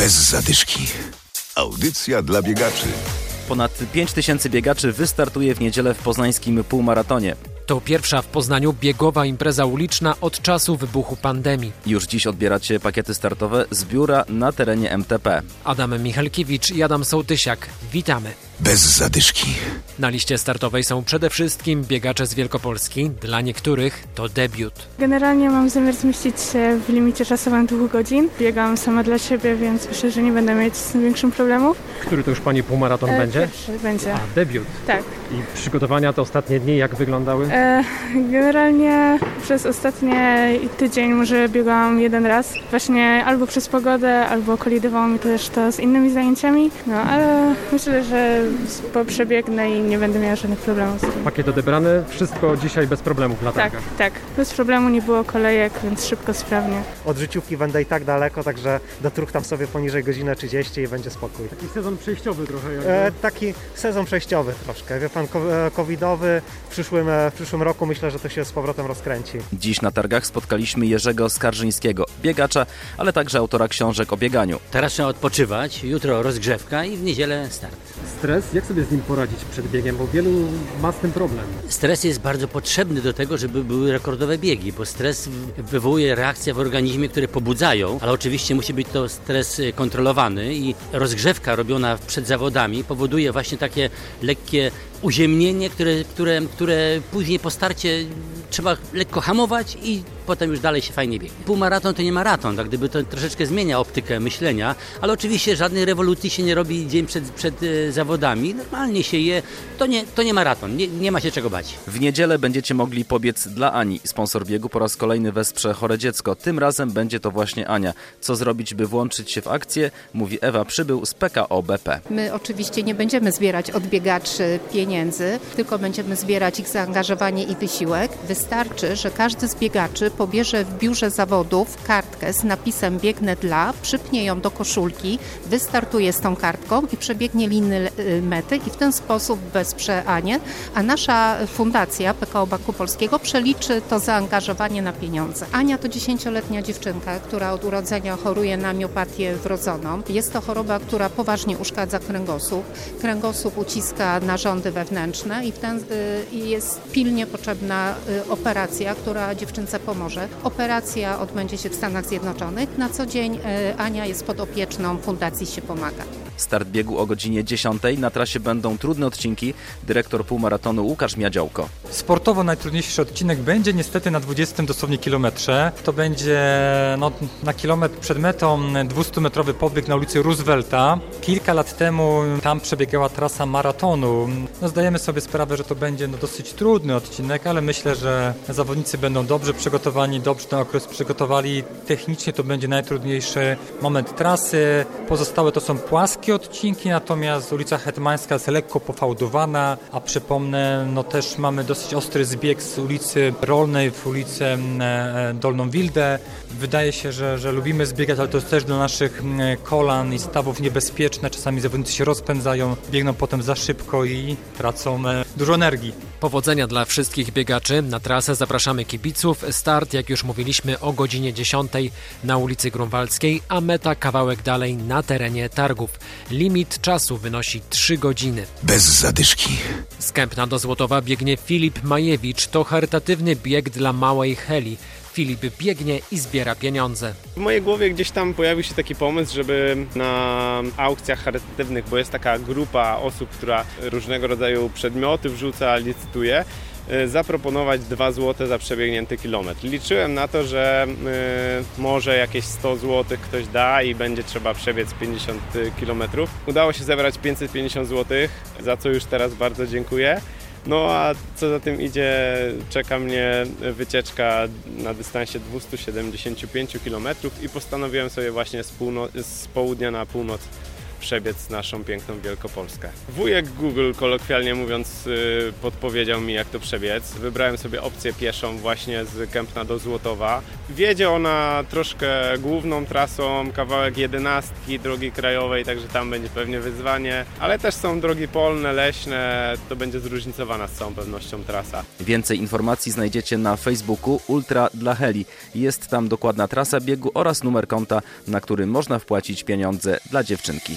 Bez zadyszki. Audycja dla biegaczy. Ponad 5 tysięcy biegaczy wystartuje w niedzielę w poznańskim półmaratonie. To pierwsza w Poznaniu biegowa impreza uliczna od czasu wybuchu pandemii. Już dziś odbieracie pakiety startowe z biura na terenie MTP. Adam Michalkiewicz i Adam Sołtysiak. Witamy. Bez zadyszki. Na liście startowej są przede wszystkim biegacze z Wielkopolski. Dla niektórych to debiut. Generalnie mam zamiar zmieścić się w limicie czasowym dwóch godzin. Biegam sama dla siebie, więc myślę, że nie będę mieć z tym większym problemów. Który to już Pani półmaraton E, będzie? Pierwszy będzie, A, debiut. tak. I przygotowania te ostatnie dni jak wyglądały? E, generalnie przez ostatni tydzień może biegałam jeden raz. Właśnie albo przez pogodę, albo kolidowało mi też to z innymi zajęciami. No ale myślę, że po przebiegnę i nie będę miała żadnych problemów z tym. Pakiet odebrany, wszystko dzisiaj bez problemów na Tak, targach. tak. Bez problemu nie było kolejek, więc szybko, sprawnie. Od życiówki będę i tak daleko, także dotruchtam sobie poniżej godzinę 30 i będzie spokój. Taki sezon przejściowy trochę. Jakby. E, taki sezon przejściowy troszkę, wie pan, e, covidowy. W przyszłym, e, w przyszłym roku myślę, że to się z powrotem rozkręci. Dziś na targach spotkaliśmy Jerzego Skarżyńskiego, biegacza, ale także autora książek o bieganiu. Teraz trzeba odpoczywać, jutro rozgrzewka i w niedzielę start. Stres, jak sobie z nim poradzić przed biegiem, bo wielu ma z tym problem. Stres jest bardzo potrzebny do tego, żeby były rekordowe biegi, bo stres wywołuje reakcje w organizmie, które pobudzają, ale oczywiście musi być to stres y, kontrolowany i rozgrzewka robiona przed zawodami powoduje właśnie takie lekkie uziemnienie, które, które, które później po starcie trzeba lekko hamować i potem już dalej się fajnie biegnie. Półmaraton to nie maraton, tak gdyby to troszeczkę zmienia optykę myślenia, ale oczywiście żadnej rewolucji się nie robi dzień przed, przed e, zawodami. Normalnie się je, to nie, to nie maraton, nie, nie ma się czego bać. W niedzielę będziecie mogli pobiec dla Ani. Sponsor biegu po raz kolejny wesprze chore dziecko. Tym razem będzie to właśnie Ania. Co zrobić, by włączyć się w akcję? Mówi Ewa Przybył z PKO BP. My oczywiście nie będziemy zbierać od biegaczy pieniędzy, tylko będziemy zbierać ich zaangażowanie i wysiłek. Wystarczy, że każdy z biegaczy pobierze w biurze zawodów kartkę z napisem biegnę dla, przypnie ją do koszulki, wystartuje z tą kartką i przebiegnie liny y, mety i w ten sposób wesprze Anię, a nasza fundacja PKO Banku Polskiego przeliczy to zaangażowanie na pieniądze. Ania to 10-letnia dziewczynka, która od urodzenia choruje na miopatię wrodzoną. Jest to choroba, która poważnie uszkadza kręgosłup. Kręgosłup uciska narządy wewnętrzne i, w ten, i jest pilnie potrzebna y, operacja, która dziewczynce pomoże. Operacja odbędzie się w Stanach Zjednoczonych. Na co dzień y, Ania jest podopieczną Fundacji się pomaga. Start biegu o godzinie 10. Na trasie będą trudne odcinki. Dyrektor półmaratonu Łukasz Miadziołko. Sportowo najtrudniejszy odcinek będzie niestety na 20 dosłownie kilometrze. To będzie no, na kilometr przed metą 200-metrowy pobieg na ulicy Roosevelta. Kilka lat temu tam przebiegała trasa maratonu. No, zdajemy sobie sprawę, że to będzie no, dosyć trudny odcinek, ale myślę, że zawodnicy będą dobrze przygotowani, dobrze ten okres przygotowali. Technicznie to będzie najtrudniejszy moment trasy. Pozostałe to są płaskie odcinki, natomiast ulica Hetmańska jest lekko pofałdowana, a przypomnę, no też mamy dosyć ostry zbieg z ulicy Rolnej w ulicę e, Dolną Wildę. Wydaje się, że, że lubimy zbiegać, ale to jest też dla naszych kolan i stawów niebezpieczne. Czasami zawodnicy się rozpędzają, biegną potem za szybko i tracą e, dużo energii. Powodzenia dla wszystkich biegaczy. Na trasę zapraszamy kibiców. Start, jak już mówiliśmy, o godzinie 10 na ulicy Grunwaldzkiej, a meta kawałek dalej na terenie targów. Limit czasu wynosi 3 godziny. Bez zadyszki. Z Kępna do Złotowa biegnie Filip Majewicz. To charytatywny bieg dla małej Heli. Filip biegnie i zbiera pieniądze. W mojej głowie gdzieś tam pojawił się taki pomysł, żeby na aukcjach charytatywnych, bo jest taka grupa osób, która różnego rodzaju przedmioty wrzuca, licytuje, y, zaproponować 2 zł za przebiegnięty kilometr. Liczyłem na to, że y, może jakieś 100 zł ktoś da i będzie trzeba przebiec 50 km. Udało się zebrać 550 zł, za co już teraz bardzo dziękuję. No a co za tym idzie, czeka mnie wycieczka na dystansie 275 km i postanowiłem sobie właśnie z, z południa na północ przebiec naszą piękną Wielkopolskę. Wujek Google, kolokwialnie mówiąc, y, podpowiedział mi jak to przebiec. Wybrałem sobie opcję pieszą właśnie z Kępna do Złotowa. Wiedzie ona troszkę główną trasą, kawałek jedenastki drogi krajowej, także tam będzie pewnie wyzwanie, ale też są drogi polne, leśne, to będzie zróżnicowana z całą pewnością trasa. Więcej informacji znajdziecie na Facebooku Ultra dla Heli. Jest tam dokładna trasa biegu oraz numer konta, na który można wpłacić pieniądze dla dziewczynki.